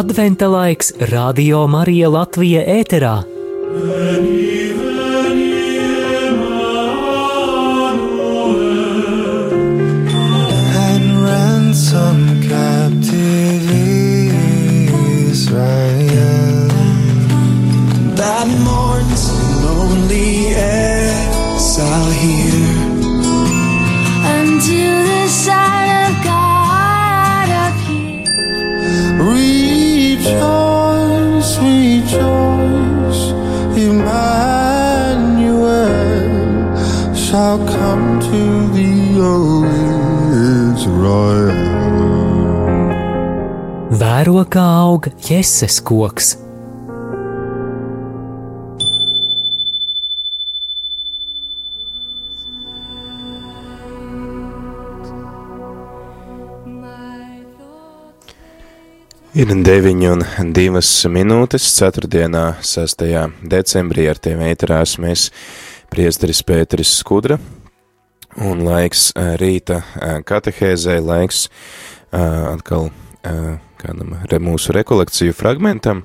Adventa laiks Radio Marija Latvija ēterā. and Vēro kā aug jēzus koks. Ir 9 un 2 minūtes 4. 6. decembrī ar tiem ēterās mēs priesteris Pēteris Skudra un laiks ā, rīta ā, katehēzē, laiks ā, atkal kādam re, mūsu rekolekciju fragmentam.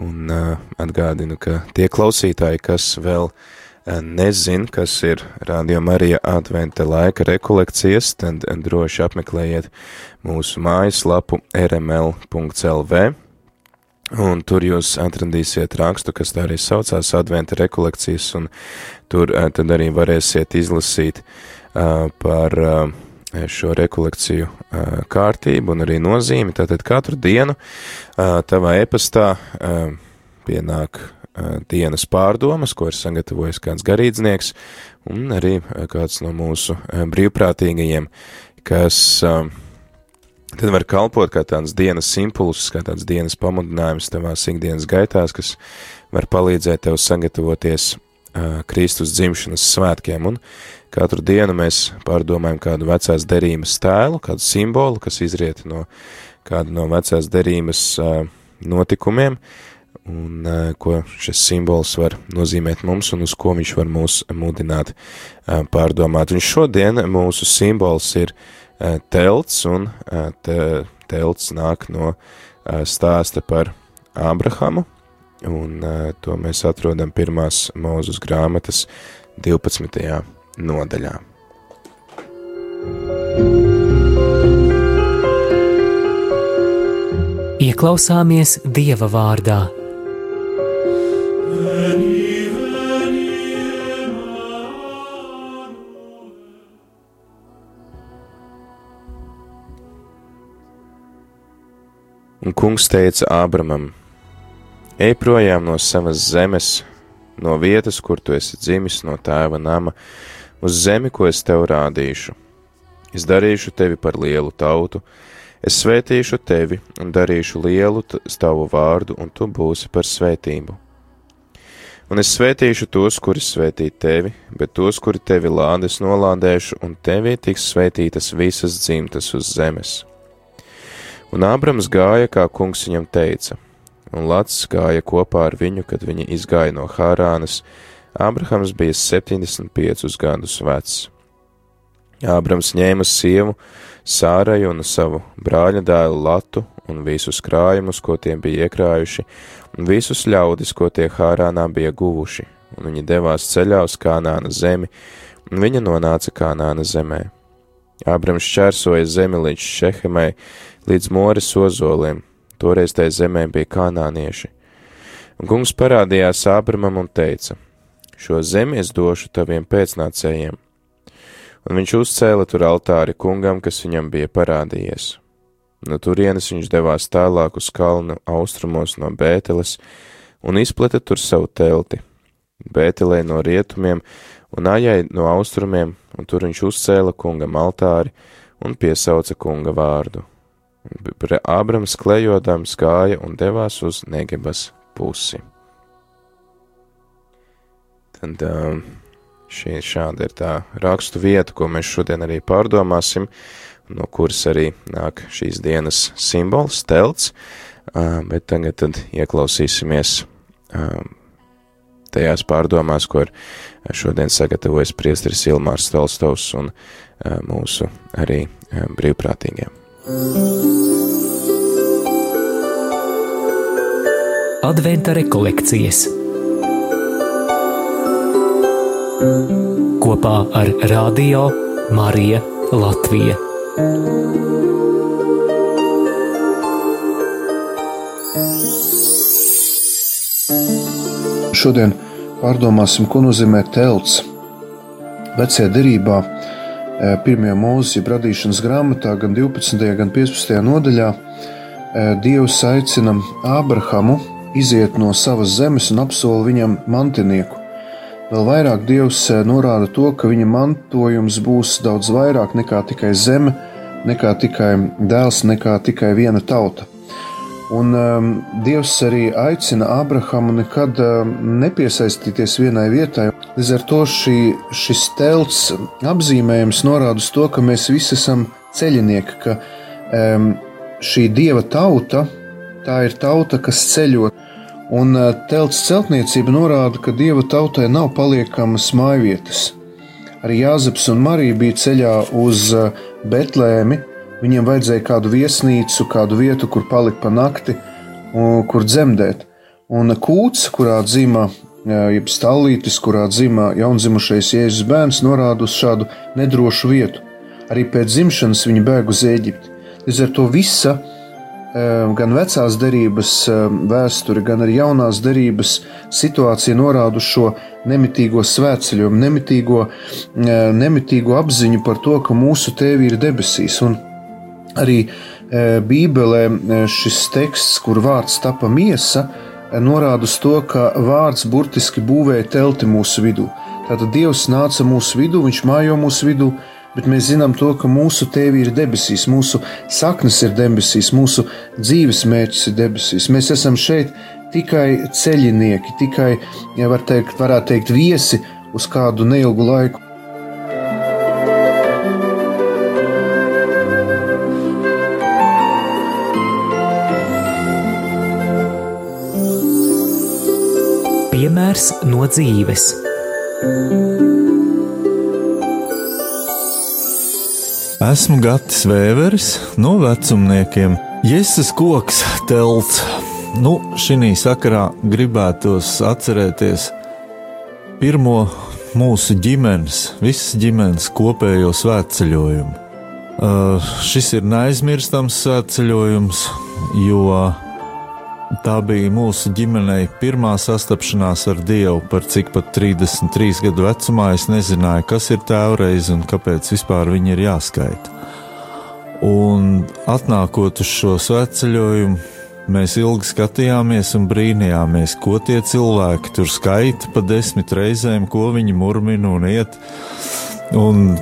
Un ā, atgādinu, ka tie klausītāji, kas vēl ā, nezin, kas ir Radio Marija adventa laika rekolekcijas, tad droši apmeklējiet mūsu mājaslapu rml.lv, un tur jūs atradīsiet rakstu, kas tā arī saucās adventa rekolekcijas, un tur tad arī varēsiet izlasīt uh, par uh, šo rekolekciju kārtību un arī nozīmi. Tātad katru dienu tavā e-pastā pienāk dienas pārdomas, ko ir sagatavojis kāds garīdznieks, un arī kāds no mūsu brīvprātīgajiem, kas tad var kalpot kā tāds dienas impulss, kā tāds dienas pamudinājums tavās ikdienas gaitās, kas var palīdzēt tev sagatavoties Kristus dzimšanas svētkiem, un katru dienu mēs pārdomājam kādu vecās derības tēlu, kādu simbolu, kas izriet no kāda no vecās derības notikumiem, un ko šis simbols var nozīmēt mums, un uz ko viņš var mūs mudināt pārdomāt. Un šodien mūsu simbols ir telts, un te, telts nāk no stāsta par Ābrahamu, un to mēs atrodam pirmās mūzus grāmatas 12. Nodaļā. Ieklausāmies Dieva vārdā. Un kungs teica Ābramam: Ej projām no savas zemes, no vietas, kur tu esi dzimis, no tēva nama, uz zemi, ko es tev rādīšu. Es darīšu tevi par lielu tautu, es svētīšu tevi un darīšu lielu tavu vārdu, un tu būsi par svētību. Un es svētīšu tos, kuri svētī tevi, bet tos, kuri tevi lādes, nolādēšu, un tevī tiks svētītas visas dzimtas uz zemes. Un Ābrams gāja, kā kungs viņam teica, un Lats gāja kopā ar viņu, kad viņi izgāja no Hārānas. Ābrahams bija 75 gadus vecs. Ābrams ņēma sievu Sāraju un savu brāļa dēlu Latu un visus krājumus, ko tie bija iekrājuši, un visus ļaudis, ko tie Hārānā bija guvuši, un viņi devās ceļā uz Kanāna zemi, un viņa nonāca Kanāna zemē. Ābrams šķērsoja zemi līdz Šehemai, līdz Moras ozoliem, toreiz tai zemē bija kanānieši. Un kungs parādījās Ābramam un teica: Šo zemi es došu taviem pēcnācējiem. Un viņš uzcēla tur altāri kungam, kas viņam bija parādījies. No turienes viņš devās tālāk uz kalnu austrumos no Bēteles un izplata tur savu telti. Bētelē no rietumiem un Ajai no austrumiem, un tur viņš uzcēla kungam altāri un piesauca kunga vārdu. Ābrams klejodams gāja un devās uz Negebas pusi. Tad šī šāda ir tā rakstu vieta, ko mēs šodien arī pārdomāsim, no kuras arī nāk šīs dienas simbols, telts, bet tagad tad ieklausīsimies tajās pārdomās, ko ir šodien sagatavojis priesteris Ilmārs Tolstovs un mūsu arī brīvprātīgiem. Adventa rekolekcijas kopā ar Radio Marija Latvija. Šodien pārdomāsim, ko nozīmē telts. Vecajā derībā, eh, pirmajā jeb radīšanas grāmatā, gan 12. gan 15. nodaļā, eh, Dievs aicina Ābrahamu iziet no savas zemes un apsola viņam mantinieku. Vēl vairāk Dievs eh, norāda to, ka viņa mantojums būs daudz vairāk nekā tikai zeme, nekā tikai dēls, nekā tikai viena tauta. Un um, Dievs arī aicina Abrahamu nekad um, nepiesaistīties vienai vietai. Līdz ar to šī, šis telts apzīmējums norāda uz to, ka mēs visi esam ceļinieki, ka um, šī dieva tauta, tā ir tauta, kas ceļo. Un uh, telts celtniecība norāda, ka dieva tautai nav paliekamas mājvietas. Arī Jāzeps un Marija bija ceļā uz uh, Betlēmi, Viņiem vajadzēja kādu viesnīcu, kādu vietu, kur palikt pa nakti, kur dzemdēt. Un kūts, kurā dzīvo, jeb stāvlītis, kurā dzīvo jaundzimušais Jēzus bērns, norāda uz šādu nedrošu vietu. Arī pēc dzimšanas viņi bēg uz Eģipti. Līdz ar to visa gan vecās derības vēsture, gan arī jaunās derības situācija norāda uz šo nemitīgo svētceļojumu, nemitīgo, nemitīgo apziņu par to, ka mūsu tēvi ir debesīs. Un Arī Bībelē šis teksts, kur vārds tapa miesa, norāda uz to, ka vārds burtiski būvēja telti mūsu vidū. Tātad Dievs nāca mūsu vidū, Viņš mājo mūsu vidū, bet mēs zinām to, ka mūsu tēvi ir debesīs, mūsu saknes ir debesīs, mūsu dzīves mērķis ir debesīs. Mēs esam šeit tikai ceļinieki, tikai, ja var teikt, varētu teikt, viesi uz kādu neilgu laiku. Piemērs no dzīves. Esmu Gatis Vēveris no vecumniekiem. Jēzus koks telts. Nu, šī sakarā gribētos atcerēties pirmo mūsu ģimenes, visas ģimenes kopējo svētceļojumu. Uh, šis ir neaizmirstams svētceļojums, jo Tā bija mūsu ģimenei pirmā sastapšanās ar Dievu, par cik pat 33 gadu vecumā es nezināju, kas ir tēvreiz un kāpēc vispār viņi ir jāskaita. Un atnākot uz šo svētceļojumu, mēs ilgi skatījāmies un brīnījāmies, ko tie cilvēki tur skaita pa desmit reizēm, ko viņi murmina un iet. Un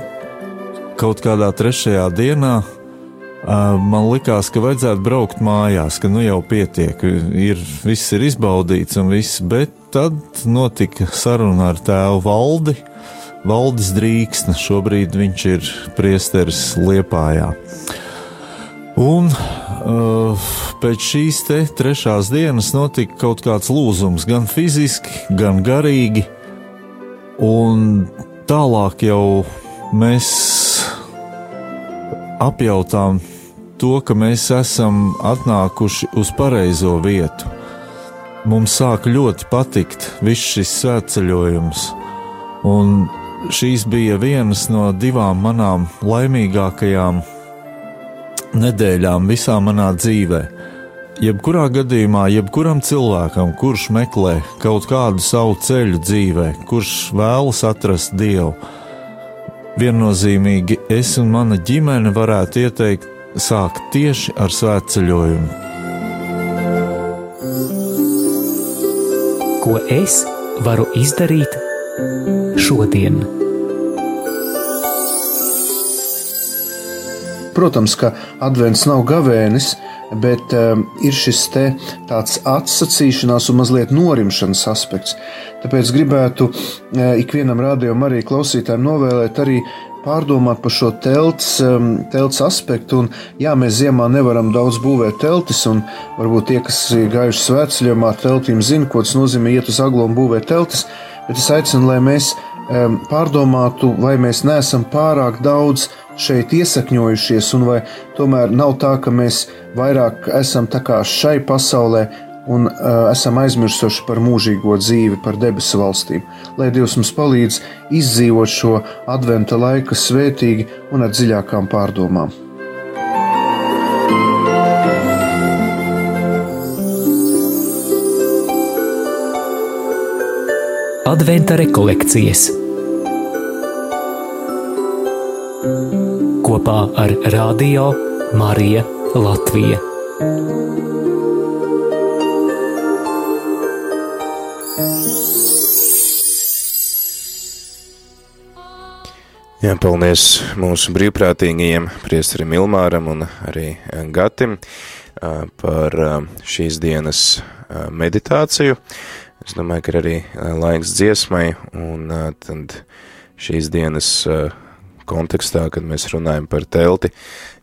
kaut kādā trešajā dienā man likās, ka vajadzētu braukt mājās, ka nu jau pietiek, ir, viss ir izbaudīts un viss, bet tad notika saruna ar tēvu valdi. Valdis Drīksne, šobrīd viņš ir priesteris Liepājā. Un uh, pēc šīs te trešās dienas notika kaut kāds lūzums, gan fiziski, gan garīgi, un tālāk jau mēs apjautām to, ka mēs esam atnākuši uz pareizo vietu. Mums sāk ļoti patikt viss šis svētceļojums, un šīs bija vienas no divām manām laimīgākajām nedēļām visā manā dzīvē. Jebkurā gadījumā, jebkuram cilvēkam, kurš meklē kaut kādu savu ceļu dzīvē, kurš vēlas atrast Dievu, viennozīmīgi es un mana ģimene varētu ieteikt sākt tieši ar svētceļojumu. Ko es varu izdarīt šodien? Protams, ka advents nav gavēnis, bet um, ir šis te tāds atsacīšanās un mazliet norimšanas aspekts. Tāpēc gribētu uh, ikvienam rādījumam arī klausītājiem novēlēt arī pārdomāt par šo telts, telts aspektu. Un, jā, mēs ziemā nevaram daudz būvēt teltis, un varbūt tie, kas ir gājuši svētceļojumā, teltīm zina, ko tas nozīmē iet uz aglo un būvēt teltis. Bet es aicinu, lai mēs pārdomātu, vai mēs neesam pārāk daudz šeit iesakņojušies, un vai tomēr nav tā, ka mēs vairāk esam šai pasaulē un uh, esam aizmirsuši par mūžīgo dzīvi, par debesu valstīm. Lai Dievs mums palīdz izdzīvot šo adventa laiku svētīgi un ar dziļākām pārdomām. Adventa rekolekcijas kopā ar Radio Mariju Latviju. Jā, paldies mūsu brīvprātīgajiem, priesterim Ilmāram un arī Gatim ā, par ā, šīs dienas meditāciju. Es domāju, ka ir arī laiks dziesmai un tad šīs dienas kontekstā, kad mēs runājam par telti,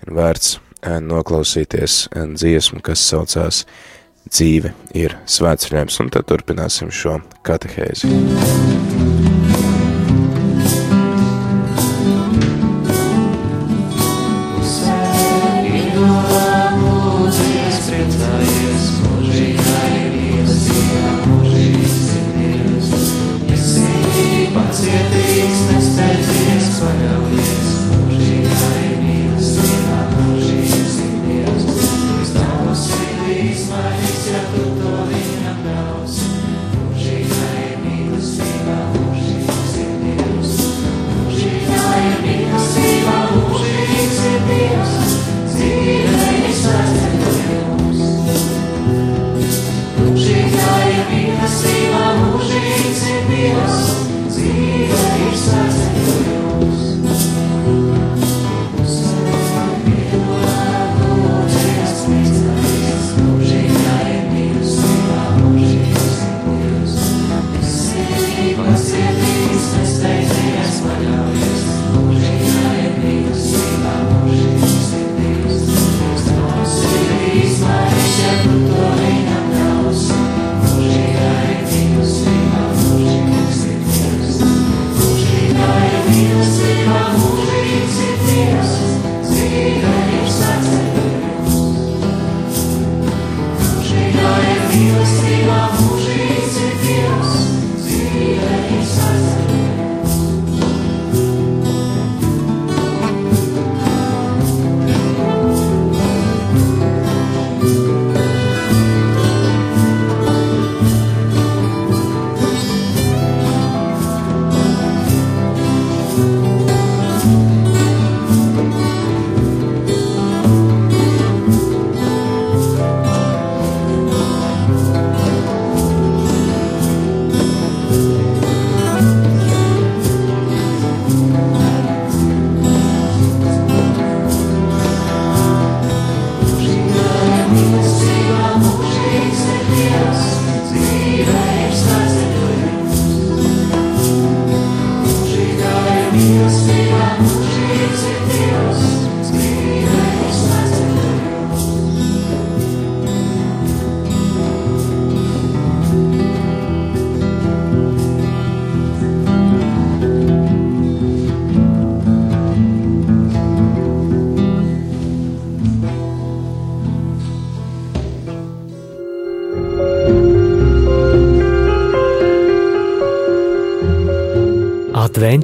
ir vērts noklausīties dziesmu, kas saucās Dzīve ir svētceļojums, un tad turpināsim šo katehēzi.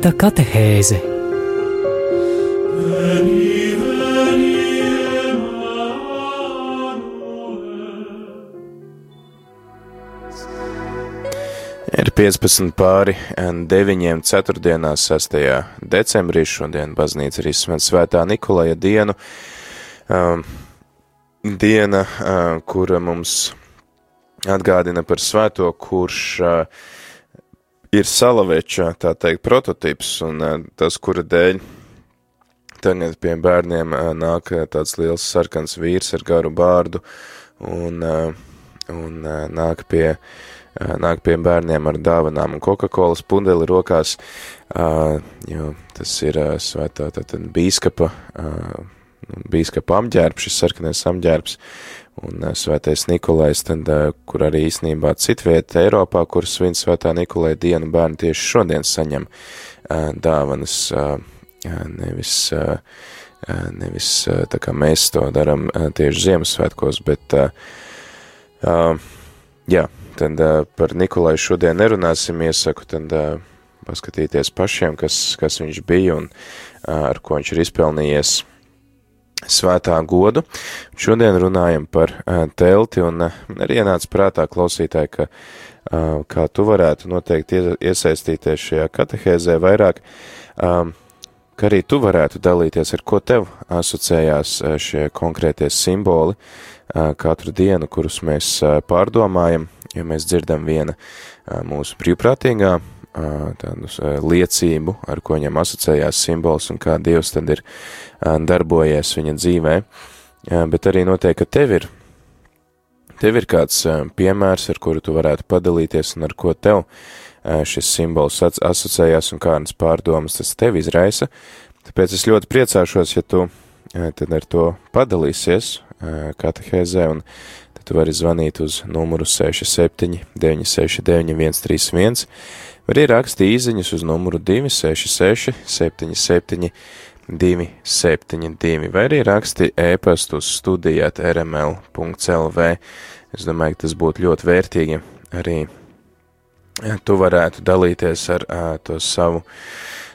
Adventa katehēze Ir 15 pāri 9. ceturtdienā 6. decembrī šodien baznīca ir izsmet svētā Nikolaja dienu. Um, diena, uh, kura mums atgādina par svēto, kurš uh, ir salaveča, tā teikt, prototips, un uh, tas, kura dēļ tagad pie bērniem uh, nāk uh, tāds liels sarkans vīrs ar garu bārdu, un, un nāk pie nāk pie bērniem ar dāvanām un Coca-Cola pundeli rokās, jo tas ir svētā tātad bīskapa, bīskapa apģērbs, šis sarkanais apģērbs, un uh, svētais Nikolais, tad, uh, kur arī īsnībā citvieta Eiropā, kur svin svētā Nikolai dienu bērni tieši šodien saņem uh, dāvanas, nevis, nevis tā kā mēs to daram tieši Ziemassvētkos, bet jā, tad par Nikolai šodien nerunāsim, iesaku tad paskatīties pašiem, kas, kas viņš bija un ar ko viņš ir izpelnījies svētā godu. Šodien runājam par telti un uh, arī ienāca prātā klausītāji, ka kā tu varētu noteikti iesaistīties šajā katehēzē vairāk, ka arī tu varētu dalīties, ar ko tev asociējās šie konkrētie simboli katru dienu, kurus mēs pārdomājam, ja mēs dzirdam viena mūsu brīvprātīgā tādu liecību, ar ko viņam asociējās simbols un kā Dievs tad ir darbojies viņa dzīvē, bet arī noteikti, ka tev ir, tev ir kāds piemērs, ar kuru tu varētu padalīties un ar ko tev šis simbols asociējās un kādas pārdomas tas tev izraisa, tāpēc es ļoti priecāšos, ja tu tad ar to padalīsies katehēzē un tad tu vari zvanīt uz numuru 67 969 131 Var ierakstīt īsiņas uz numuru 266, 77, 272, vai arī raksti ēpastu uz studijāt rml.lv. Es domāju, ka tas būtu ļoti vērtīgi. Arī tu varētu dalīties ar uh, to savu,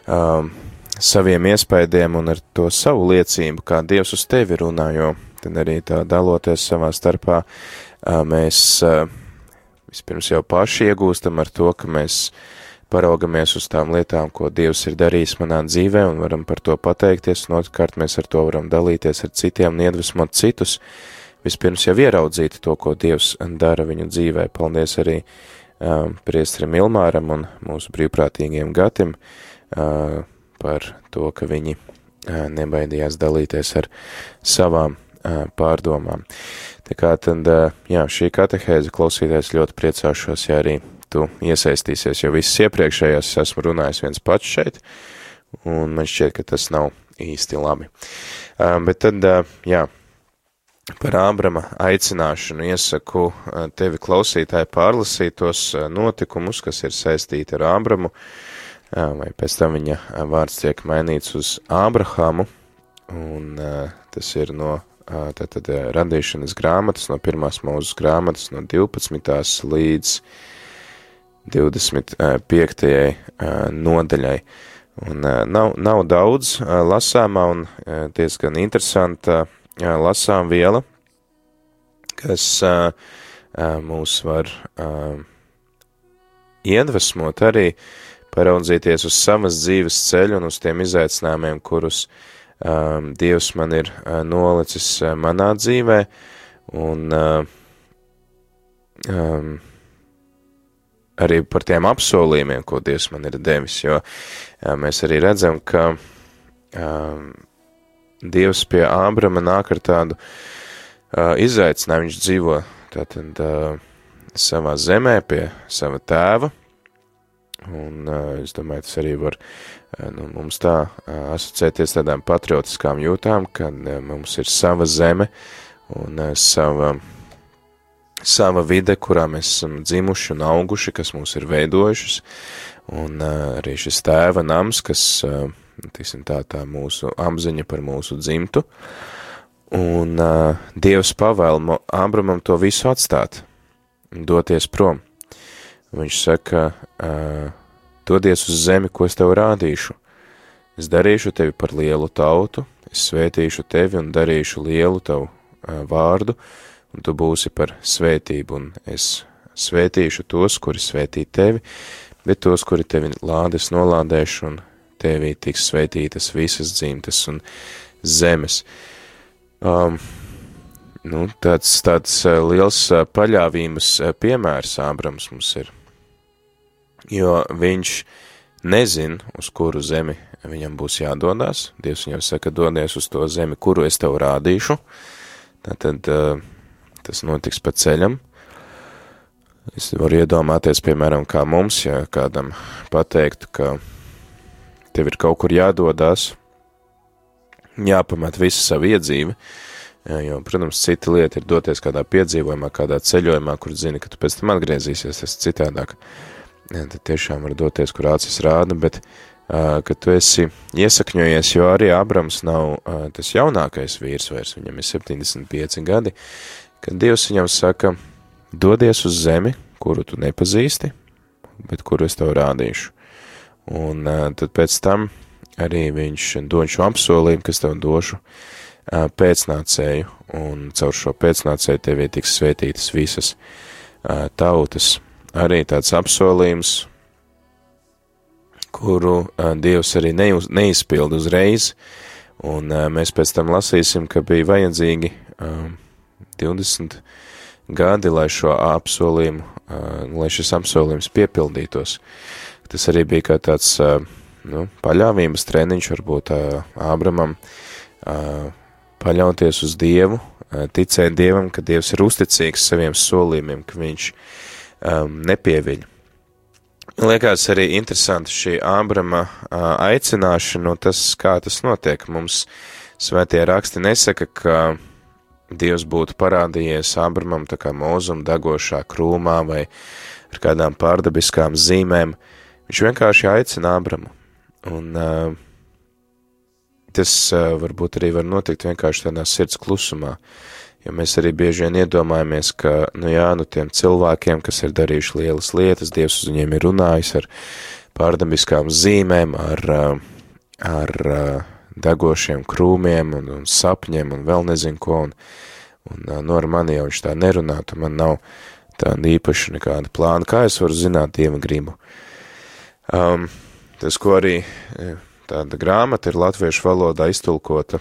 um, saviem iespaidiem un ar to savu liecību, kā Dievs uz tevi runā, jo tad arī tā daloties savā starpā, uh, mēs uh, vispirms jau paši iegūstam ar to, ka mēs uh, paraugamies uz tām lietām, ko Dievs ir darījis manā dzīvē, un varam par to pateikties, un otrkārt mēs ar to varam dalīties ar citiem un iedvesmot citus, vispirms jau ieraudzīt to, ko Dievs dara viņu dzīvē. Paldies arī um, priestrim Ilmāram un mūsu brīvprātīgiem gatim uh, par to, ka viņi uh, nebaidījās dalīties ar savām uh, pārdomām. Tā kā tad, jā, šī katehēze klausītājs ļoti priecāšos, ja arī tu iesaistīsies, jo visas iepriekšējās esmu runājis viens pats šeit, un man šķiet, ka tas nav īsti labi. Bet tad, jā, par Ābrama aicināšanu iesaku tevi klausītāji pārlasīt tos notikumus, kas ir saistīti ar Ābramu, vai pēc tam viņa vārds tiek mainīts uz Ābrahamu, un tas ir no tātad radīšanas grāmatas, no pirmās mūzes grāmatas, no 12. līdz 25. nodaļai. Un nav, nav daudz lasāmā un diezgan interesanta lasām viela, kas mūs var iedvesmot arī paraudzīties uz savas dzīves ceļu un uz tiem izaicinājumiem, kurus um, Dievs man ir uh, nolicis uh, manā dzīvē, un uh, um, arī par tiem apsolījumiem, ko Dievs man ir devis, jo jā, mēs arī redzam, ka um, Dievs pie Ābrama nāk ar tādu uh, izaicinājumu, viņš dzīvo tātad uh, savā zemē pie sava tēva, un uh, es domāju, tas arī var uh, nu, mums tā uh, asociēties tādām patriotiskām jūtām, kad uh, mums ir sava zeme un uh, sava sava vide, kurā mēs esam dzimuši un auguši, kas mūs ir veidojušas, un uh, arī šis tēva nams, kas, uh, tiksim tā, tā mūsu apziņa par mūsu dzimtu, un uh, Dievs pavēl Ābramam to visu atstāt, doties prom. Viņš saka, dodies uz zemi, ko es tev rādīšu. Es darīšu tevi par lielu tautu, es svētīšu tevi un darīšu lielu tavu vārdu, un tu būsi par svētību, un es svētīšu tos, kuri svētī tevi, bet tos, kuri tevi lādes nolādēšu, un tevī tiks svētītas visas dzimtas un zemes. Um, nu, tāds, tāds liels paļāvības piemērs Ābrams mums ir, jo viņš nezin, uz kuru zemi viņam būs jādodās. Dievs viņam saka, dodies uz to zemi, kuru es tev rādīšu. Tātad uh, tas notiks pa ceļam. Es varu iedomāties, piemēram, kā mums, ja kādam pateiktu, ka tev ir kaut kur jādodās, jāpamat visa savu iedzīvi, jo, protams, cita lieta ir doties kādā piedzīvojumā, kādā ceļojumā, kur zini, ka tu pēc tam atgriezīsies, tas citādāk. Ja, tad tiešām var doties, kur acis rāda, bet, uh, ka tu esi iesakņojies, jo arī Abrams nav uh, tas jaunākais vīrs vairs, viņam ir 75 gadi, kad Dievs viņam saka, dodies uz zemi, kuru tu nepazīsti, bet kuru es tev rādīšu. Un uh, tad pēc tam arī viņš dod šo apsolījumu, kas tev došu uh, pēcnācēju, un caur šo pēcnācēju tevī tiks svētītas visas uh, tautas. Arī tāds apsolījums, kuru Dievs arī neizpild uzreiz, un mēs pēc tam lasīsim, ka bija vajadzīgi uh, 20 gadi, lai šo apsolījumu, lai šis apsolījums piepildītos. Tas arī bija kā tāds nu, paļāvības treniņš varbūt Ābramam, paļauties uz Dievu, ticēt Dievam, ka Dievs ir uzticīgs saviem solījumiem, ka viņš um, nepieviļ. Liekas arī interesanti šī Ābrama aicināšana, un tas, kā tas notiek. Mums svētie raksti nesaka, ka Dievs būtu parādījies Ābramam tā kā mūzum dagošā krūmā vai ar kādām pārdabiskām zīmēm. Viņš vienkārši aicina Ābramu. Un uh, tas uh, varbūt arī var notikt vienkārši tādā sirds klusumā. Uh, Jo mēs arī bieži vien iedomājamies, ka, nu jā, nu tiem cilvēkiem, kas ir darījuši lielas lietas, Dievs uz viņiem ir runājis ar pārdabiskām zīmēm, ar, ar degošiem krūmiem un, un sapņiem un vēl nezinu ko, un, un nu ar mani jau viņš tā nerunātu, man nav tāda īpaša nekāda plāna, kā es varu zināt Dieva gribu. Um, tas, ko arī tāda grāmata ir latviešu valodā iztulkota,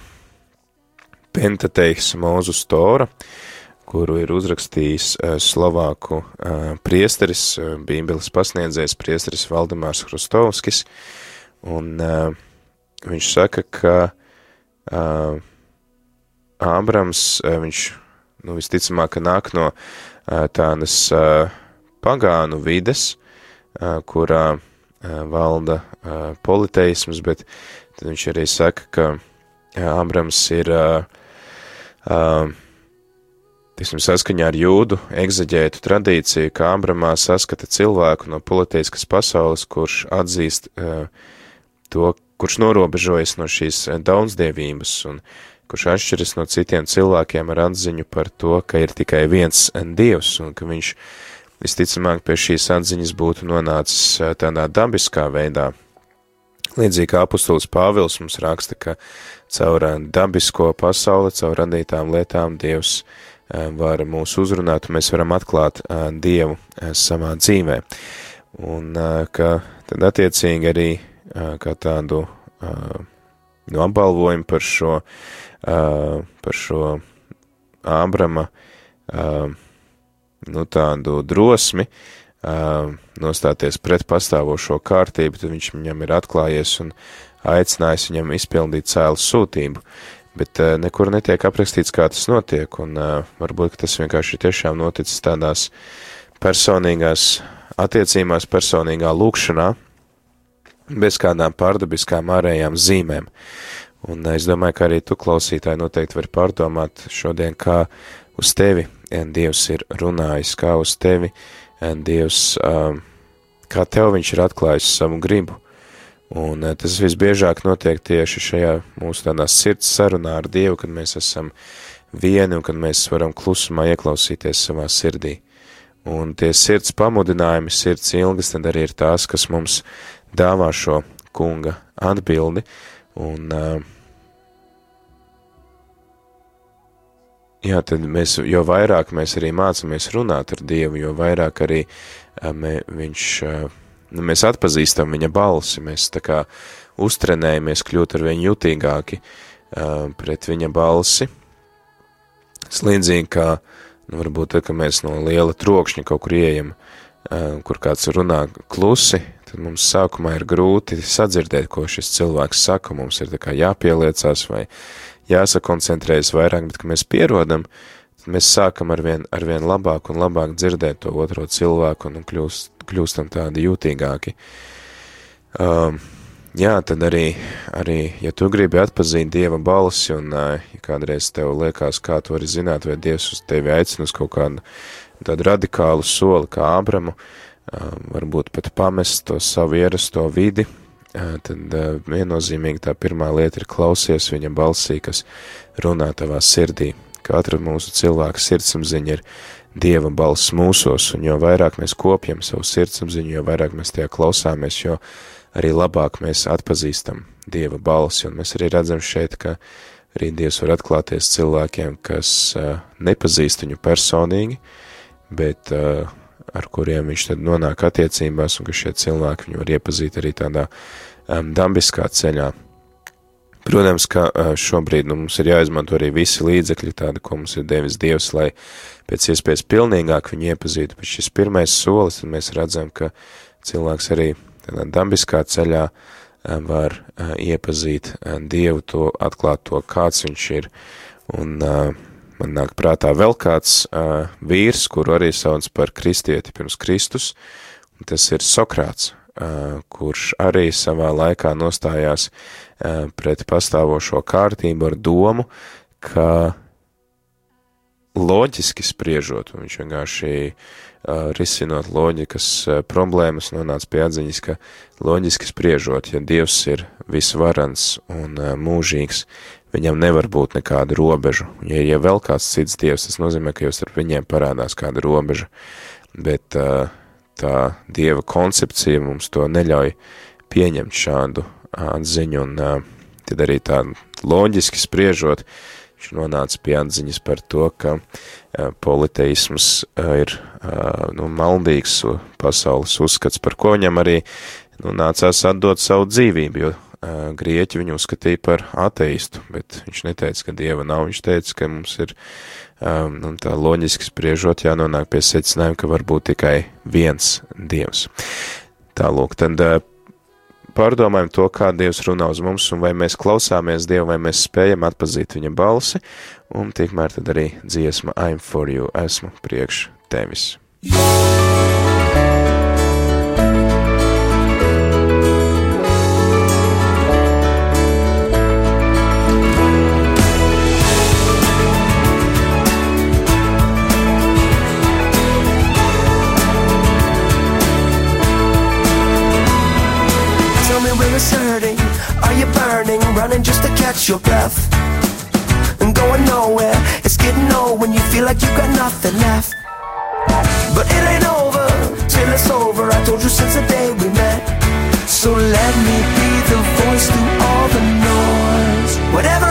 Pentateiks Mūzus Tora, kuru ir uzrakstījis uh, Slovāku uh, priesteris, uh, bībeles pasniedzējs priesteris Valdemārs Hrustovskis, un viņš saka, ka Ābrams, viņš, nu, visticamāk, ka nāk no tādas pagānu vides, kurā valda politeisms, bet tad viņš arī saka, ka Ābrams ir uh, tiksim, saskaņā ar jūdu egzaģētu tradīciju, ka Ābramā saskata cilvēku no politiskas pasaules, kurš atzīst uh, to, kurš norobežojas no šīs daudzdievības un kurš atšķiras no citiem cilvēkiem ar atziņu par to, ka ir tikai viens dievs un ka viņš visticamāk pie šīs atziņas būtu nonācis tādā dabiskā veidā. Līdzīgi kā apustulis Pāvils mums raksta, ka caur eh, dabisko pasauli, caur radītām lietām Dievs eh, var mūs uzrunāt, un mēs varam atklāt eh, Dievu savā dzīvē. Un ka tad attiecīgi arī kā tādu nu, apbalvojumu par šo, par šo Ābrama nu, tādu drosmi, nostāties pret pastāvošo kārtību, tad viņš viņam ir atklājies un aicinājis viņam izpildīt cēlu sūtību, bet uh, nekur netiek aprakstīts, kā tas notiek, un uh, varbūt tas vienkārši ir tiešām noticis tādās personīgās attiecībās, personīgā lūkšanā, bez kādām pārdabiskām ārējām zīmēm. Un uh, es domāju, ka arī tu, klausītāji, noteikti vari pārdomāt šodien, kā uz tevi Dievs ir runājis, kā uz tevi Dievs, kā tev viņš ir atklājis savu gribu Un eh, tas visbiežāk notiek tieši šajā mūsu tādā sirds sarunā ar Dievu, kad mēs esam vieni un kad mēs varam klusumā ieklausīties savā sirdī. Un tie sirds pamudinājumi, sirds ilgas, tad arī ir tās, kas mums dāvā šo kunga atbildi. Un, uh, jā, tad mēs, jo vairāk mēs arī mācāmies runāt ar Dievu, jo vairāk arī uh, mē, viņš mēs atpazīstam viņa balsi, mēs tā kā uztrenējamies kļūt ar vien jutīgāki uh, pret viņa balsi. Slīdzīgi kā, nu, varbūt tad, ka mēs no liela trokšņa kaut kur ieejam, uh, kur kāds runā klusi, tad mums sākumā ir grūti sadzirdēt, ko šis cilvēks saka, mums ir tā kā jāpieliecās vai jāsakoncentrējas vairāk, bet, ka mēs pierodam, mēs sākam arvien, arvien labāk un labāk dzirdēt to otro cilvēku un kļūst, kļūstam tādi jūtīgāki. Um, jā, tad arī, arī, ja tu gribi atpazīt Dieva balsi, un uh, ja kādreiz tev liekas, kā tu vari zināt, vai Dievs uz tevi aicina uz kaut kādu tādu radikālu soli, kā Abramu, uh, varbūt pat pamest to savu ierasto vidi, uh, tad uh, viennozīmīgi tā pirmā lieta ir klausies viņa balsī, kas runā tavā sirdī. Katra mūsu cilvēka sirdsapziņa ir Dieva balss mūsos, un jo vairāk mēs kopjam savu sirdsapziņu, jo vairāk mēs tajā klausāmies, jo arī labāk mēs atpazīstam Dieva balsi, un mēs arī redzam šeit, ka arī Dievs var atklāties cilvēkiem, kas uh, nepazīst viņu personīgi, bet uh, ar kuriem viņš tad nonāk attiecībās, un ka šie cilvēki viņu var iepazīt arī tādā um, dabiskā ceļā. Protams, ka šobrīd nu, mums ir jāizmanto arī visi līdzekļi, tādi, ko mums ir devis Dievs, lai pēc iespējas pilnīgāk viņu iepazītu, bet šis pirmais solis, tad mēs redzam, ka cilvēks arī tādā dabiskā ceļā var iepazīt Dievu, to atklāt to, kāds viņš ir, un Man nāk prātā vēl kāds vīrs, kuru arī sauc par kristieti pirms Kristus, un tas ir Sokrāts, kurš arī savā laikā nostājās pret pastāvošo kārtību ar domu, ka loģiski spriežot, un viņš vienkārši risinot loģikas problēmas, nonāca pie atziņas, ka loģiski spriežot, ja Dievs ir visvarans un mūžīgs, viņam nevar būt nekāda robeža. Ja ir ja vēl kāds cits dievs, tas nozīmē, ka jau starp viņiem parādās kāda robeža, bet uh, tā dieva koncepcija mums to neļauj pieņemt šādu atziņu, un tad arī tā loģiski spriežot, viņš nonāca pie atziņas par to, ka politeisms ir nu, maldīgs pasaules uzskats, par ko viņam arī nu, nācās atdot savu dzīvību, jo grieķi viņu uzskatīja par ateistu, bet viņš neteica, ka dieva nav, viņš teica, ka mums ir um, un tā loģiski spriežot jānonāk pie secinājuma, ka var būt tikai viens dievs. Tālūk, tad uh, pārdomājam to, kā Dievs runā uz mums, un vai mēs klausāmies Dievu, vai mēs spējam atpazīt viņa balsi, un tikmēr tad arī dziesma I'm for you, esmu priekš tevis. running catch your breath and going nowhere. It's getting old when you feel like you got nothing left. But it ain't over till it's over. I told you since the day we met. So let me be the voice through all the noise. Whatever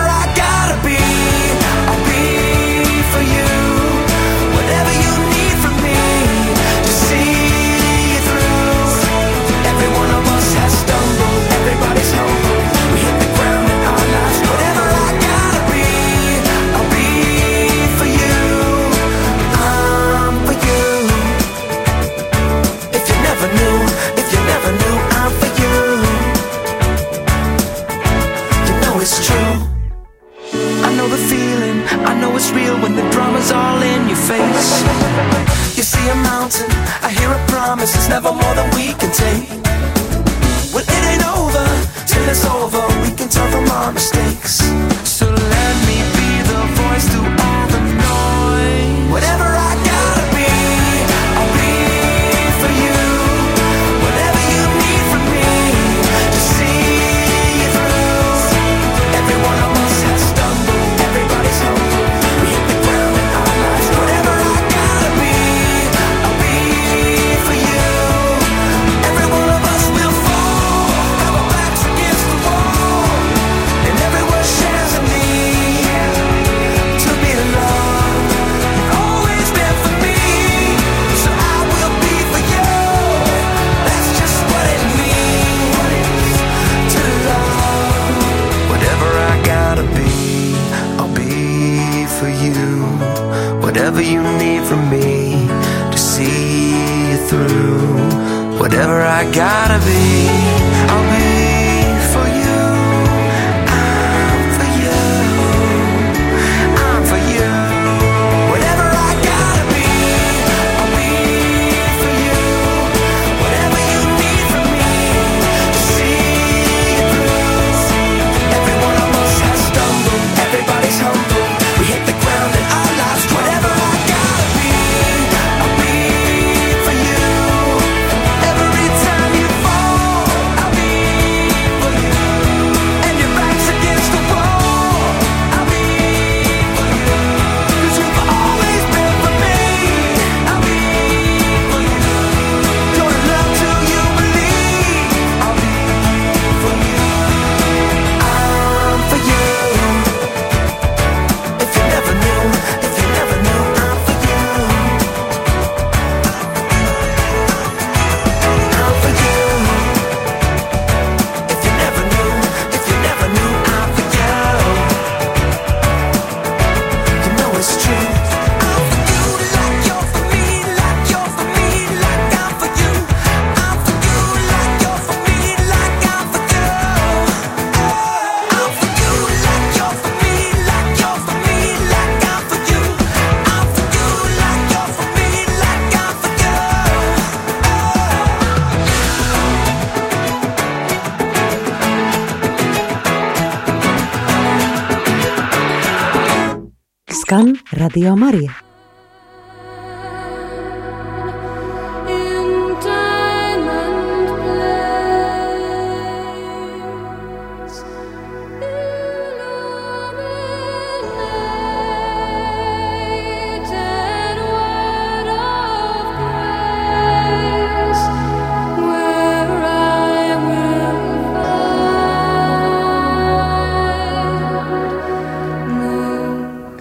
Radio Marija.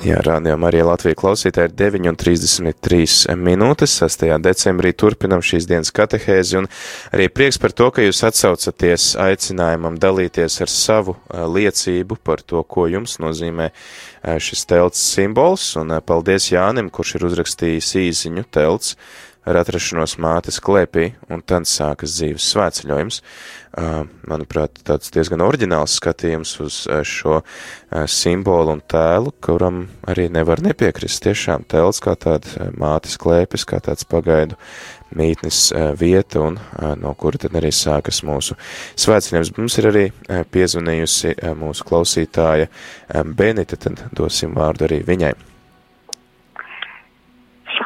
Jā, rādījumā arī Latvija klausītāji ir 9,33 minūtes. 6. decembrī turpinam šīs dienas katehēzi, un arī prieks par to, ka jūs atsaucaties aicinājumam dalīties ar savu liecību par to, ko jums nozīmē šis telts simbols, un paldies Jānim, kurš ir uzrakstījis īziņu telts ar atrašanos mātes klēpī, un tad sākas dzīves svētceļojums. Manuprāt, tāds diezgan oriģināls skatījums uz šo simbolu un tēlu, kuram arī nevar nepiekrist. Tiešām tēls kā tāda mātes klēpes, kā tāds pagaidu mītnes vieta, un no kura tad arī sākas mūsu svētceļojums. Mums ir arī piezvanījusi mūsu klausītāja Benita, tad dosim vārdu arī viņai.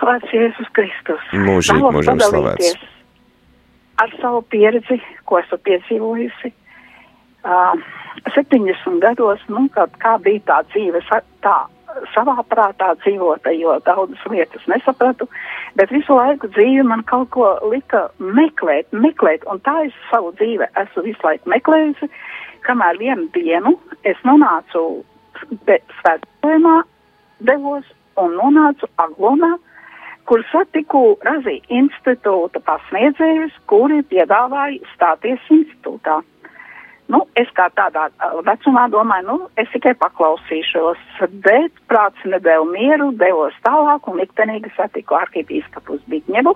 Slavēts Jēzus Kristus. Mūžīgi, mūžam slavēts. Ar savu pieredzi, ko esmu piedzīvojusi. Uh, 70 gados, nu, kad, kā bija tā dzīve, tā savā prātā dzīvota, jo daudzas lietas nesapratu, bet visu laiku dzīve man kaut ko lika meklēt, meklēt, un tā es savu dzīvi esmu visu laiku meklējusi, kamēr vienu dienu es nonācu svētceļojumā, devos un nonācu Aglonā, kur satiku Razī institūta pasniedzējus, kuri piedāvāja stāties institūtā. Nu, es kā tādā vecumā domāju, nu, es tikai paklausīšos, bet prāts nedēļu mieru, devos tālāk un liktenīgi satiku arhipīskapus Bitņevu.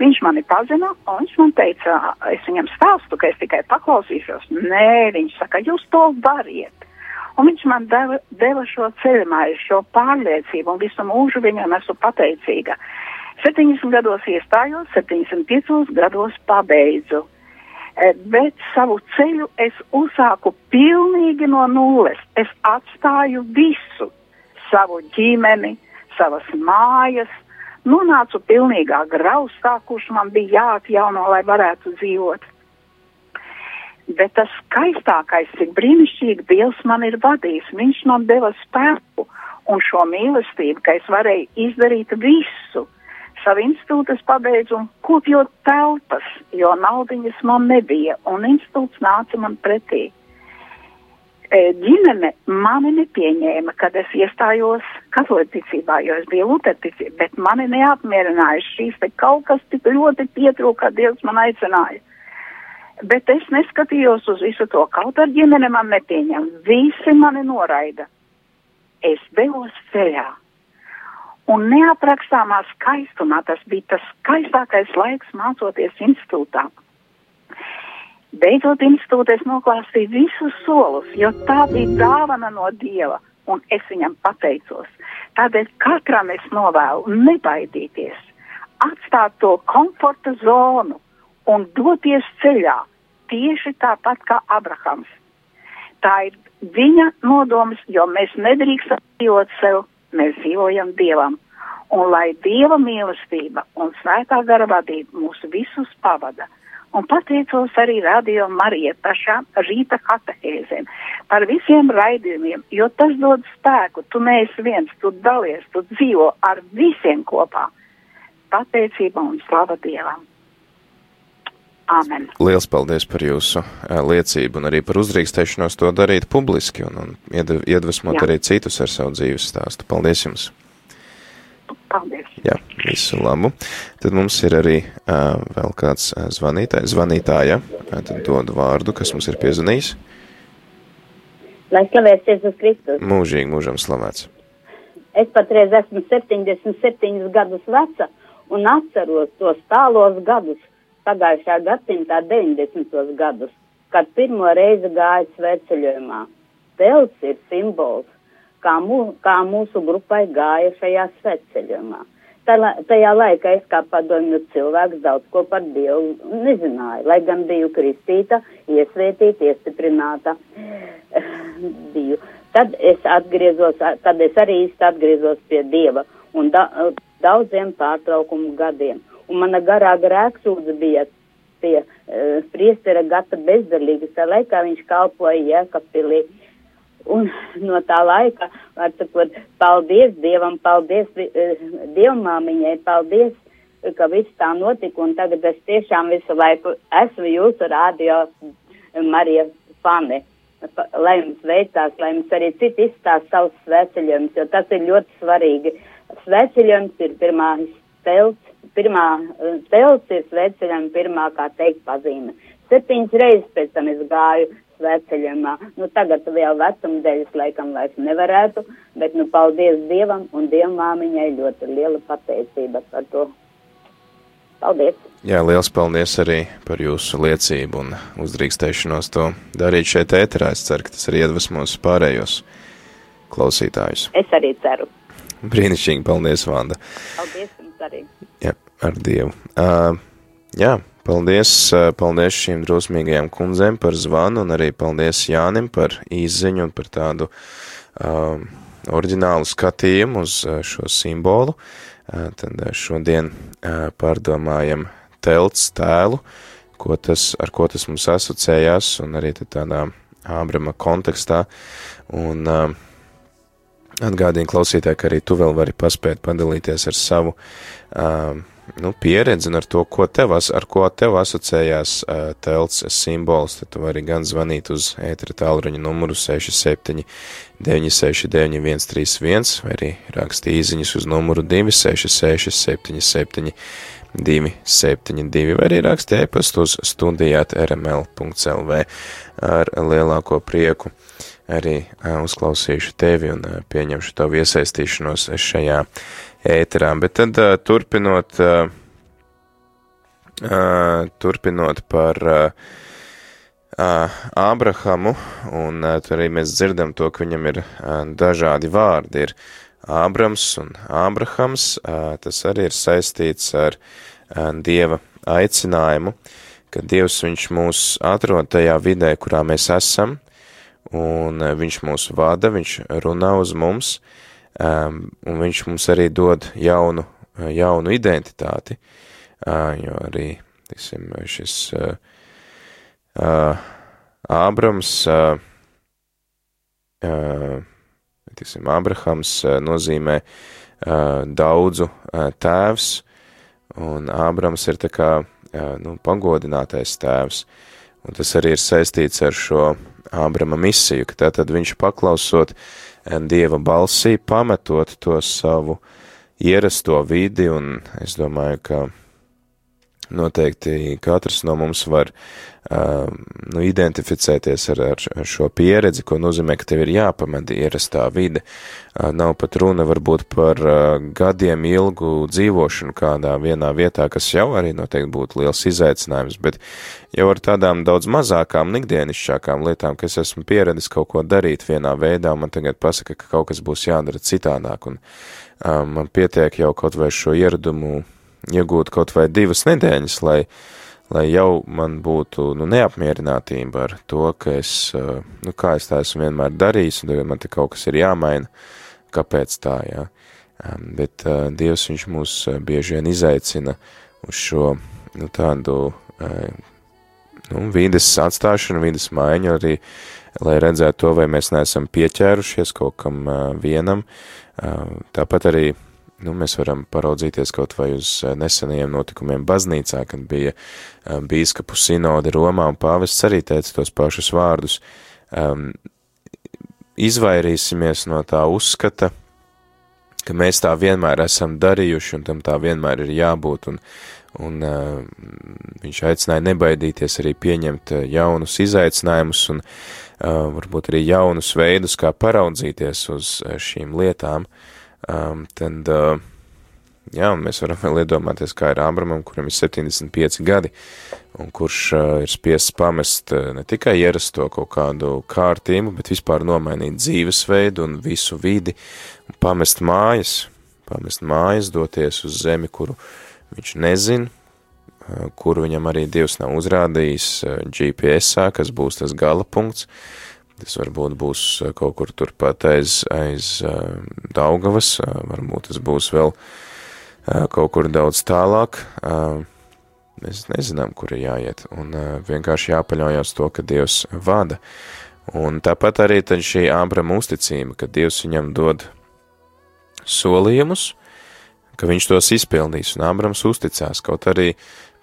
Viņš mani pazina, un viņš man teica, es viņam stāstu, ka es tikai paklausīšos. Nē, viņš saka, jūs to variet. Un viņš man deva, deva šo ceļmāju, šo pārliecību, un visu mūžu viņam esmu pateicīga. 70 gados iestājos, 75 gados pabeidzu. Eh, Bet savu ceļu es uzsāku pilnīgi no nulles. Es atstāju visu, savu ģimeni, savas mājas, nonācu pilnīgā graustā, kurš man bija jāatjauno, lai varētu dzīvot. Bet tas skaistākais, cik brīnišķīgi Dievs man ir vadījis, Viņš man deva spēku un šo mīlestību, ka es varēju izdarīt visu. Savu institūtu es pabeidzu kopjot telpas, jo naudiņas man nebija, un institūts nāca man pretī. E, ģimene mani nepieņēma, kad es iestājos katolicībā, jo es biju luterticība, bet mani neapmierināja šīs te kaut kas tik ļoti pietrūka, kad Dievs man aicināja. Bet es neskatījos uz visu to, kaut ar ģimene man nepieņem, visi mani noraida. Es devos ceļā. Un neaprakstāmā skaistumā tas bija tas skaistākais laiks mācoties institūtā. Beidzot, institūtā es noklāstīju visus solus, jo tā bija dāvana no Dieva, un es viņam pateicos. Tādēļ katram es novēlu nebaidīties, atstāt to komforta zonu un doties ceļā, tieši tāpat kā Abrahams. Tā ir viņa nodoms, jo mēs nedrīkstam dzīvot sev, mēs dzīvojam Dievam. Un lai Dieva mīlestība un svētā gara vadība mūs visus pavada. Un pateicos arī Radio Marija par šām rīta katehēzēm, par visiem raidījumiem, jo tas dod spēku. Tu neesi viens, tu dalies, tu dzīvo ar visiem kopā. Pateicība un slava Dievam. Amen. Liels paldies par jūsu ā, liecību un arī par uzdrīkstēšanos to darīt publiski un, un iedv- iedvesmot Jā. arī citus ar savu dzīves stāstu. Paldies jums! Paldies. Jā, visu labu. Tad mums ir arī uh, vēl kāds ā, zvanītājs, zvanītāja. Tad dodu vārdu, kas mums ir piezvanījis. Lai slavēts Jēzus Kristus. Mūžīgi, mūžam slavēts. Es patreiz esmu 77 gadus veca un atceros tos tālos gadus, pagājušā gadsimtā 90. gadus, kad pirmo reizi gāju svētceļojumā. Telts ir simbols, kā, mū, kā mūsu grupai gāja šajā svētceļojumā. Tā, tajā laikā es kā padomju cilvēks daudz ko par Dievu nezināju, lai gan biju kristīta, iesvētīta, iestiprināta biju. tad es atgriezos, tad es arī īsti atgriezos pie Dieva un da, daudziem pārtraukumu gadiem. Un mana garā grēksūdze bija pie uh, priestera gata bezdarīgas, tā laikā viņš kalpoja Jēkabpilī. Un no tā laika, var sakot, paldies Dievam, paldies uh, Dievmāmiņai, paldies, ka viss tā notika, un tagad es tiešām visu laiku esmu jūsu rādio Marija fani. Pa- Lai jums veicās, lai jums arī citi izstāst savus sveceļojumus, jo tas ir ļoti svarīgi. Sveceļojums ir pirmā telts, pirmā eh, telts ir sveceļojuma pirmā, kā teikt, pazīme. Septiņas reizes pēc tam es gāju sveceļojumā. Nu, tagad vēl vecuma dēļas laikam vairs nevarētu, bet, nu, paldies Dievam un Dievmāmiņai ļoti liela pateicība par to. Paldies! Jā, liels paldies arī par jūsu liecību un uzdrīkstēšanos to darīt šeit ēterā. Es ceru, ka tas arī iedvesmos pārējos klausītājus. Es arī ceru. Brīnišķīgi, paldies, Vanda. Paldies arī! Jā, ar Dievu. Uh, jā, paldies, uh, paldies šīm drosmīgajām kundzēm par zvanu un arī paldies Jānim par īziņu un par tādu uh, oriģinālu skatījumu uz uh, šo simbolu. Uh, tad uh, šodien uh, pārdomājam telts tēlu, ko tas, ar ko tas mums asociējās un arī tādā Ābrama kontekstā. Un uh, Atgādīju klausītāji, ka arī tu vēl vari paspēt padalīties ar savu uh, nu, pieredzi un ar to, ko tev, ar ko tev asociējās uh, telts simbols. Tad tu vari gan zvanīt uz ētera tālruņa numuru 67 969 131 vai arī rakstīt īziņas uz numuru 266 77 272 vai arī rakstīt e-pastu uz studijāt rml.lv ar lielāko prieku arī uzklausīšu tevi un pieņemšu tavu iesaistīšanos šajā ēterā. Bet tad turpinot, turpinot par Ābrahamu, un tur arī mēs dzirdam to, ka viņam ir dažādi vārdi. Ir Ābrams un Ābrahams, tas arī ir saistīts ar Dieva aicinājumu, ka Dievs viņš mūs atrod tajā vidē, kurā mēs esam, un viņš mūs vada, viņš runā uz mums, um, un viņš mums arī dod jaunu, jaunu identitāti, jo arī, tiksim, šis Ābrams, tiksim, Ābrahams uh, nozīmē uh, daudzu uh, tēvs, un Ābrams ir tā kā, nu, pagodinātais tēvs, un tas arī ir saistīts ar šo Ābrama misiju, ka tātad viņš paklausot eh, Dieva balsī, pametot to savu ierasto vidi, un es domāju, ka noteikti katrs no mums var uh, nu, identificēties ar, ar, šo pieredzi, ko nozīmē, ka tev ir jāpamet ierastā vide. Uh, nav pat runa varbūt par uh, gadiem ilgu dzīvošanu kādā vienā vietā, kas jau arī noteikti būtu liels izaicinājums, bet jau ar tādām daudz mazākām, ikdienišķākām lietām, ka es esmu pieredis kaut ko darīt vienā veidā, un man tagad pasaka, ka kaut kas būs jādara citādāk, un uh, man pietiek jau kaut vai šo ieradumu iegūt kaut vai divas nedēļas, lai, lai jau man būtu nu, neapmierinātība ar to, ka es, uh, nu, kā es tā esmu vienmēr darījis, un tagad man te kaut kas ir jāmaina, kāpēc tā, jā. Um, bet uh, Dievs viņš mūs uh, bieži vien izaicina uz šo, nu, tādu, uh, nu, vīdes atstāšanu, vīdes maiņu arī, lai redzētu to, vai mēs neesam pieķērušies kaut kam uh, vienam. Uh, tāpat arī nu, mēs varam paraudzīties kaut vai uz eh, nesenajiem notikumiem baznīcā, kad bija um, bīskapu sinode Romā un pāvests arī teica tos pašus vārdus. Um, izvairīsimies no tā uzskata, ka mēs tā vienmēr esam darījuši un tam tā vienmēr ir jābūt, un, un uh, viņš aicināja nebaidīties arī pieņemt uh, jaunus izaicinājumus un uh, varbūt arī jaunus veidus, kā paraudzīties uz uh, šīm lietām, um, tad, uh, jā, mēs varam vēl iedomāties, kā ir Ābramam, kuram ir 75 gadi, un kurš uh, ir spiests pamest uh, ne tikai ierasto kaut kādu kārtību, bet vispār nomainīt dzīvesveidu un visu vidi, un pamest mājas, pamest mājas, doties uz zemi, kuru viņš nezin, uh, kuru viņam arī Dievs nav uzrādījis uh, GPS-ā, kas būs tas gala punkts, Tas varbūt būs uh, kaut kur turpat aiz, aiz uh, Daugavas, uh, varbūt tas būs vēl kaut kur daudz tālāk. Mēs nezinām, kur ir jāiet, un vienkārši jāpaļaujas to, ka Dievs vada. Un tāpat arī šī Ābrama uzticība, ka Dievs viņam dod solījumus, ka viņš tos izpildīs, un Ābrams uzticās, kaut arī,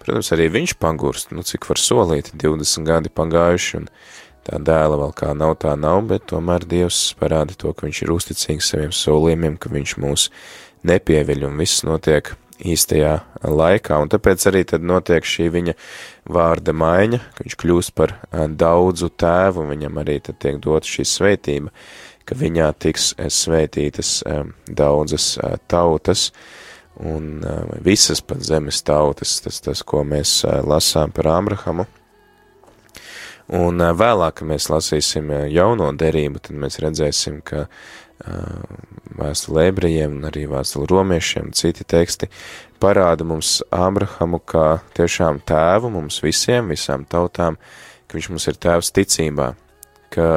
protams, arī viņš pagurst, nu cik var solīt, 20 gadi pagājuši, un tā dēla vēl kā nav, tā nav, bet tomēr Dievs parāda to, ka viņš ir uzticīgs saviem solījumiem, ka viņš mūs nepieviļ, un viss notiek īstajā laikā, un tāpēc arī tad notiek šī viņa vārda maiņa, ka viņš kļūst par daudzu tēvu, viņam arī tad tiek dota šī sveitība, ka viņā tiks sveitītas daudzas tautas, un visas pat zemes tautas, tas, tas ko mēs lasām par Ābrahamu. Un vēlāk, kad mēs lasīsim jauno derību, tad mēs redzēsim, ka vēstule ebrejiem un arī vēstule romiešiem, citi teksti parāda mums Ābrahamu kā tiešām tēvu mums visiem, visām tautām, ka viņš mums ir tēvs ticībā, ka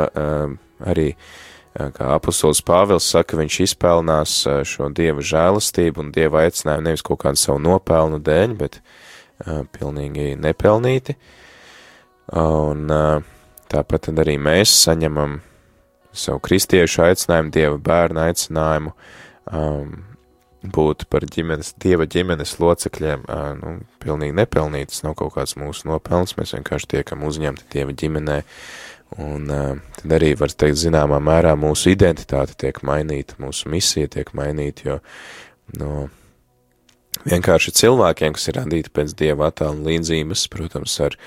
arī kā apustulis Pāvils saka, viņš izpelnās šo dieva žēlastību un dieva aicinājumu nevis kaut kādu savu nopelnu dēļ, bet uh, pilnīgi nepelnīti. Un tāpat arī mēs saņemam savu kristiešu aicinājumu, dieva bērnu aicinājumu um, būt par ģimenes, dieva ģimenes locekļiem, uh, nu, pilnīgi nepelnītas, nav kaut kāds mūsu nopelns, mēs vienkārši tiekam uzņemti dieva ģimenē, un uh, tad arī, var teikt, zināmā mērā mūsu identitāte tiek mainīta, mūsu misija tiek mainīta, jo no vienkārši cilvēkiem, kas ir radīti pēc dieva attēla līdzības, protams, ar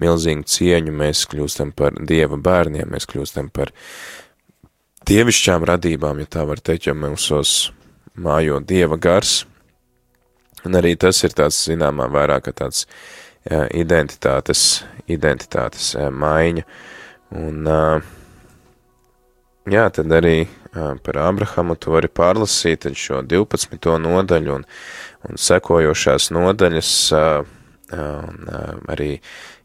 milzīgu cieņu mēs kļūstam par dieva bērniem, mēs kļūstam par dievišķām radībām, ja tā var teikt, jo mūsos mājo dieva gars, un arī tas ir tāds, zināmā vērā, ka tāds identitātes, identitātes maiņa, un jā, tad arī par Abrahamu tu vari pārlasīt šo 12. nodaļu un, un sekojošās nodaļas, un arī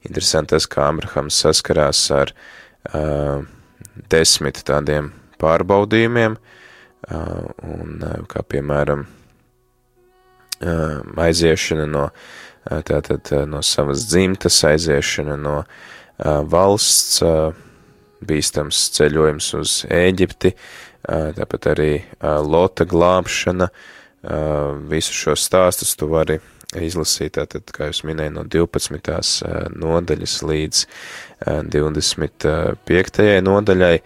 interesanti tas, kā Abrahams saskarās ar desmit tādiem pārbaudījumiem, un kā piemēram aiziešana no, tātad no savas dzimtas, aiziešana no valsts, bīstams ceļojums uz Ēģipti, tāpat arī lota glābšana, visu šo stāstus tu vari izlasīt, tātad, kā jūs minēju, no 12. nodaļas līdz 25. nodaļai,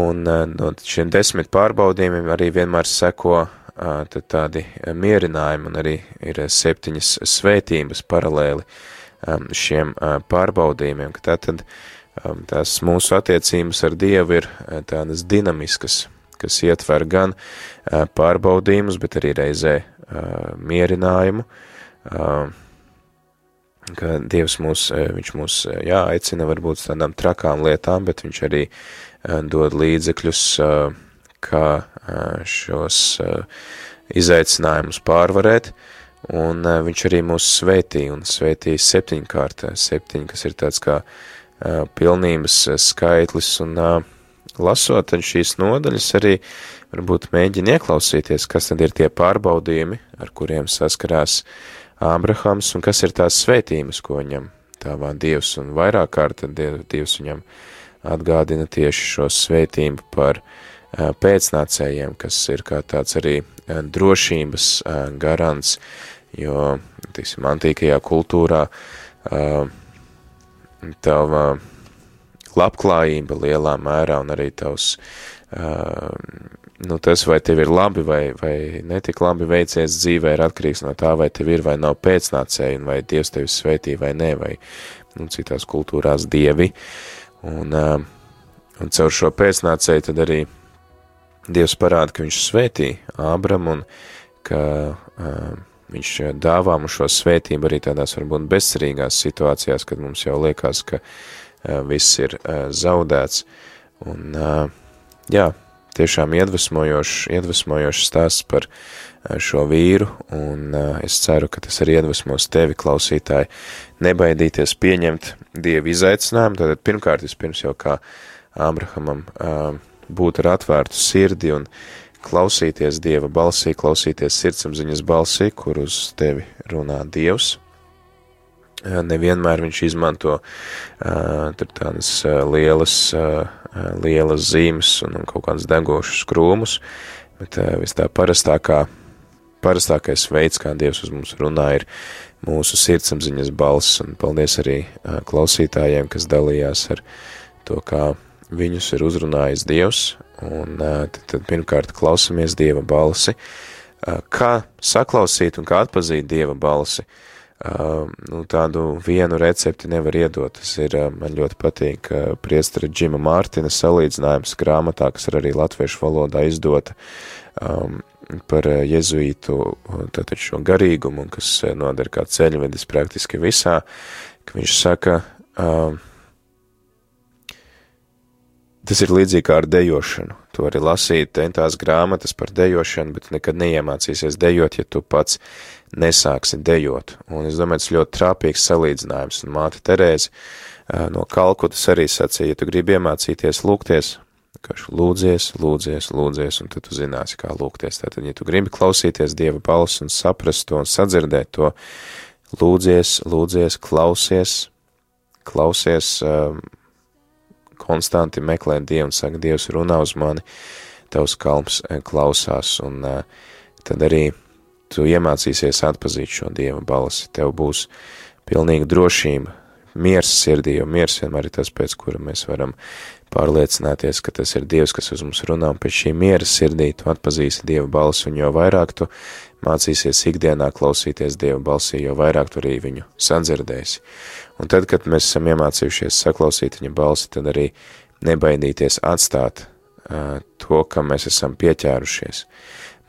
un no šiem desmit pārbaudījumiem arī vienmēr seko tad tādi mierinājumi, un arī ir septiņas svētības paralēli šiem pārbaudījumiem, ka tātad tās mūsu attiecības ar Dievu ir tādas dinamiskas, kas ietver gan pārbaudījumus, bet arī reizē mierinājumu, ka Dievs mūs, viņš mūs, jā, aicina varbūt tādām trakām lietām, bet viņš arī dod līdzekļus, kā šos izaicinājumus pārvarēt, un viņš arī mūs svētī, un svētī septiņkārt, septiņ, kas ir tāds kā pilnības skaitlis, un lasot šīs nodaļas arī varbūt mēģina ieklausīties, kas tad ir tie pārbaudījumi, ar kuriem saskarās Ābrahams, un kas ir tās svētības, ko viņam tāvā Dievs, un vairāk kārt Dievs viņam atgādina tieši šo svētību par pēcnācējiem, kas ir kā tāds arī drošības garants, jo, tiksim, antīkajā kultūrā tava labklājība lielā mērā un arī tavs, nu, tas, vai tev ir labi vai, vai netik labi veicies dzīvē, ir atkarīgs no tā, vai tev ir vai nav pēcnācēji, un vai Dievs tevi svētī vai nē, vai, nu, citās kultūrās dievi, un, un caur šo pēcnācēju tad arī Dievs parāda, ka viņš svētī Ābram, un ka viņš dāvā mums šo svētību arī tādās varbūt bezcerīgās situācijās, kad mums jau liekas, ka viss ir zaudēts, un jā, tiešām iedvesmojošs, iedvesmojošs stāsts par šo vīru, un es ceru, ka tas arī iedvesmos tevi, klausītāji, nebaidīties pieņemt Dievu izaicinājumu, tātad pirmkārt, vispirms jau kā Ābrahamam uh, būt ar atvērtu sirdi un klausīties Dieva balsī, klausīties sirdsapziņas balsī, kur uz tevi runā Dievs. Uh, nevienmēr viņš izmanto uh, tādas uh, lielas, uh, lielas zīmes un, un kaut kādus degošus krūmus, bet uh, vis tā parastākā, parastākais veids, kā Dievs uz mums runā, ir mūsu sirdsapziņas balss, un paldies arī uh, klausītājiem, kas dalījās ar to, kā viņus ir uzrunājis Dievs, un tad, tad pirmkārt klausamies Dieva balsi, kā saklausīt un kā atpazīt Dieva balsi, uh, nu, tādu vienu recepti nevar iedot, tas ir, man ļoti patīk, uh, priestara Džima Mārtina salīdzinājums grāmatā, kas ir arī latviešu valodā izdota, um, par jezuītu tātad šo garīgumu, kas noder kā ceļvedis praktiski visā, ka viņš saka, uh, tas ir līdzīgi kā ar dejošanu. Tu vari lasīt tās grāmatas par dejošanu, bet nekad neiemācīsies dejot, ja tu pats nesāksi dejot. Un es domāju, tas ļoti trāpīgs salīdzinājums, un māte Terēze no Kalkutas arī sacīja, ja tu gribi iemācīties lūgties, vienkārši lūdzies, lūdzies, lūdzies, un tad tu zināsi, kā lūgties. Tātad, ja tu gribi klausīties Dieva balsu un saprast to un sadzirdēt to, lūdzies, lūdzies, klausies, klausies, um, konstanti meklē Dievu un saka, Dievs runā uz mani, tavs kalps eh, klausās, un uh, tad arī tu iemācīsies atpazīt šo Dieva balsi. Tev būs pilnīga drošība, miers sirdī, jo miers vienmēr ir tas, pēc kura mēs varam pārliecināties, ka tas ir Dievs, kas uz mums runā, un pēc šī miera sirdī tu atpazīsi Dieva balsi, un jo vairāk tu mācīsies ikdienā klausīties Dieva balsī, jo vairāk tu arī viņu sadzirdēsi. Un tad, kad mēs esam iemācījušies saklausīt viņa balsi, tad arī nebaidīties atstāt uh, to, kam mēs esam pieķērušies.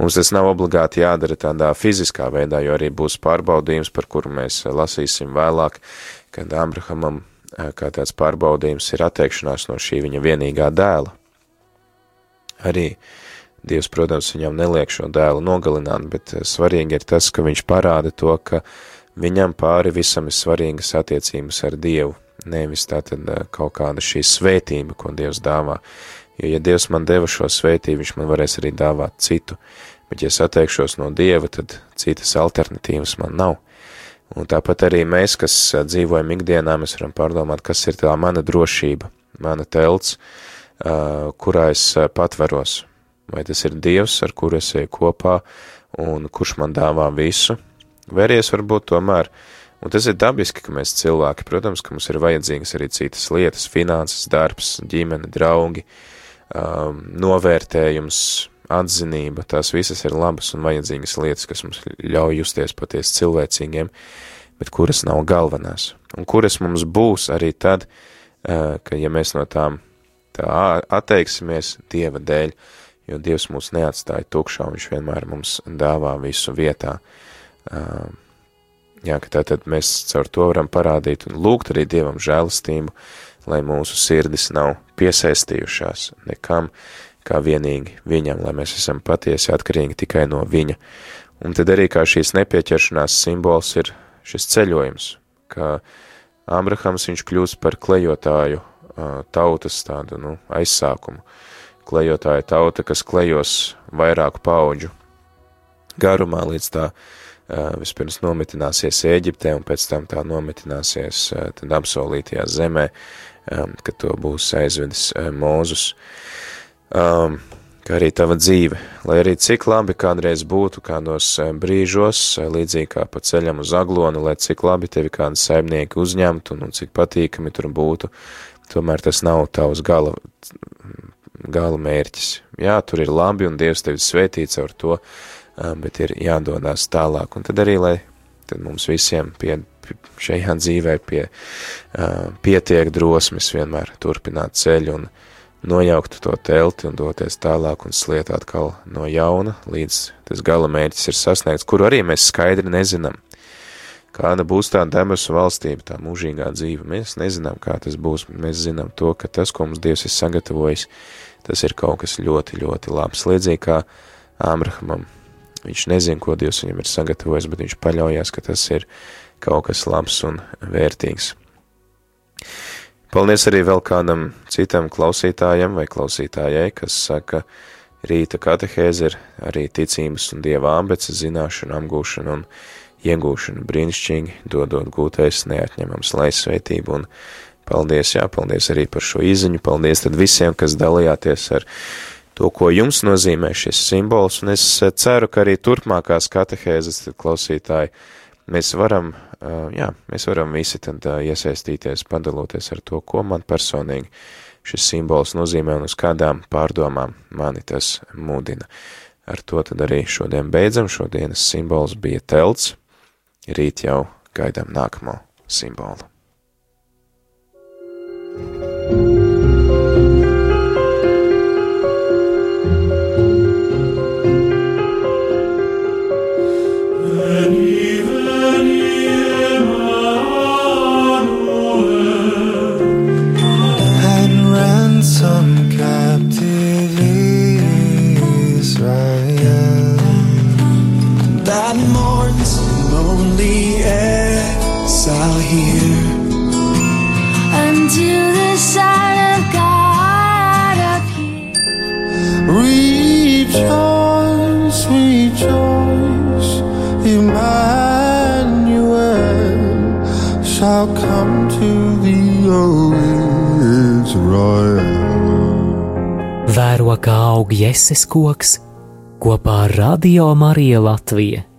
Mums tas nav obligāti jādara tādā fiziskā veidā, jo arī būs pārbaudījums, par kuru mēs lasīsim vēlāk, kad Abrahamam kā tāds pārbaudījums ir atteikšanās no šī viņa vienīgā dēla. Arī Dievs, protams, viņam neliek šo dēlu nogalināt, bet svarīgi ir tas, ka viņš parāda to, ka viņam pāri visam ir svarīgas attiecības ar Dievu, nevis tātad kaut kāda šī svētība, ko Dievs dāvā. Jo, ja Dievs man deva šo svētību, viņš man varēs arī dāvāt citu, bet ja es atteikšos no Dieva, tad citas alternatīvas man nav. Un tāpat arī mēs, kas dzīvojam ikdienā, mēs varam pārdomāt, kas ir tā mana drošība, mana telts, kurā es patveros. Vai tas ir Dievs, ar kuru es eju kopā un kurš man dāvā visu, vai arī es varbūt tomēr, un tas ir dabiski, ka mēs cilvēki, protams, ka mums ir vajadzīgas arī citas lietas, finanses, darbs, ģimene, draugi, novērtējums, atzinība, tās visas ir labas un vajadzīgas lietas, kas mums ļauj justies patiesi cilvēcīgiem, bet kuras nav galvenās, un kuras mums būs arī tad, ka ja mēs no tām tā atteiksimies Dieva dēļ, jo Dievs mūs neatstāja tukšā, viņš vienmēr mums dāvā visu vietā. Jā, ka tātad mēs caur to varam parādīt un lūgt arī Dievam žēlastību, lai mūsu sirdis nav piesaistījušās nekam, kā vienīgi viņam, lai mēs esam patiesi atkarīgi tikai no viņa. Un tad arī kā šīs nepieķeršanās simbols ir šis ceļojums, ka Abrahams viņš kļūst par klejotāju tautas tādu, nu, aizsākumu. Klejotāja tauta, kas klejos vairāku pauģu garumā līdz tā vispirms nometināsies Ēģiptē un pēc tam tā nometināsies tad apsolītajā zemē, kad to būs aizvedis Mūzus um, kā arī tava dzīve, lai arī cik labi kādreiz būtu kādos brīžos, līdzīgi kā pa ceļam uz aglonu, lai cik labi tevi kādi saimnieki uzņemtu un, un cik patīkami tur būtu, tomēr tas nav tavs gala, gala mērķis. Jā, tur ir labi un Dievs tevi svētīts ar to, bet ir jādodās tālāk, un tad arī, lai tad mums visiem pie, šajā dzīvē pie, pietiek drosmes vienmēr turpināt ceļu un, nojaukt to telti un doties tālāk un sliet atkal no jauna, līdz tas gala mērķis ir sasniegts, kuru arī mēs skaidri nezinām. Kāda būs tā debesu valstība, tā mūžīgā dzīve, mēs nezinām, kā tas būs, mēs zinām to, ka tas, ko mums Dievs ir sagatavojis, tas ir kaut kas ļoti, ļoti labs. Līdzīgi kā Ābrahamam, viņš nezina, ko Dievs viņam ir sagatavojis, bet viņš paļaujās, ka tas ir kaut kas labs un vērtīgs. Paldies arī vēl kādam citam klausītājam vai klausītājai, kas saka, rīta katehēze ir arī ticības un dieva ambece, zināšana, apgūšana un iegūšana brīnišķīgi, dodot gūtais neatņemams laisveitību un paldies, jā, paldies arī par šo izziņu, paldies tad visiem, kas dalījāties ar to, ko jums nozīmē šis simbols, un es ceru, ka arī turpmākās katehēzes klausītāji mēs varam, jā, mēs varam visi tad iesaistīties, padaloties ar to, ko man personīgi šis simbols nozīmē un uz kādām pārdomām mani tas mūdina. Ar to tad arī šodien beidzam, šodienas simbols bija telts, rīt jau gaidām nākamo simbolu. and shall come to thee, O Israel. Vēro kā aug jēzus koks kopā ar Radio Mariju Latviju.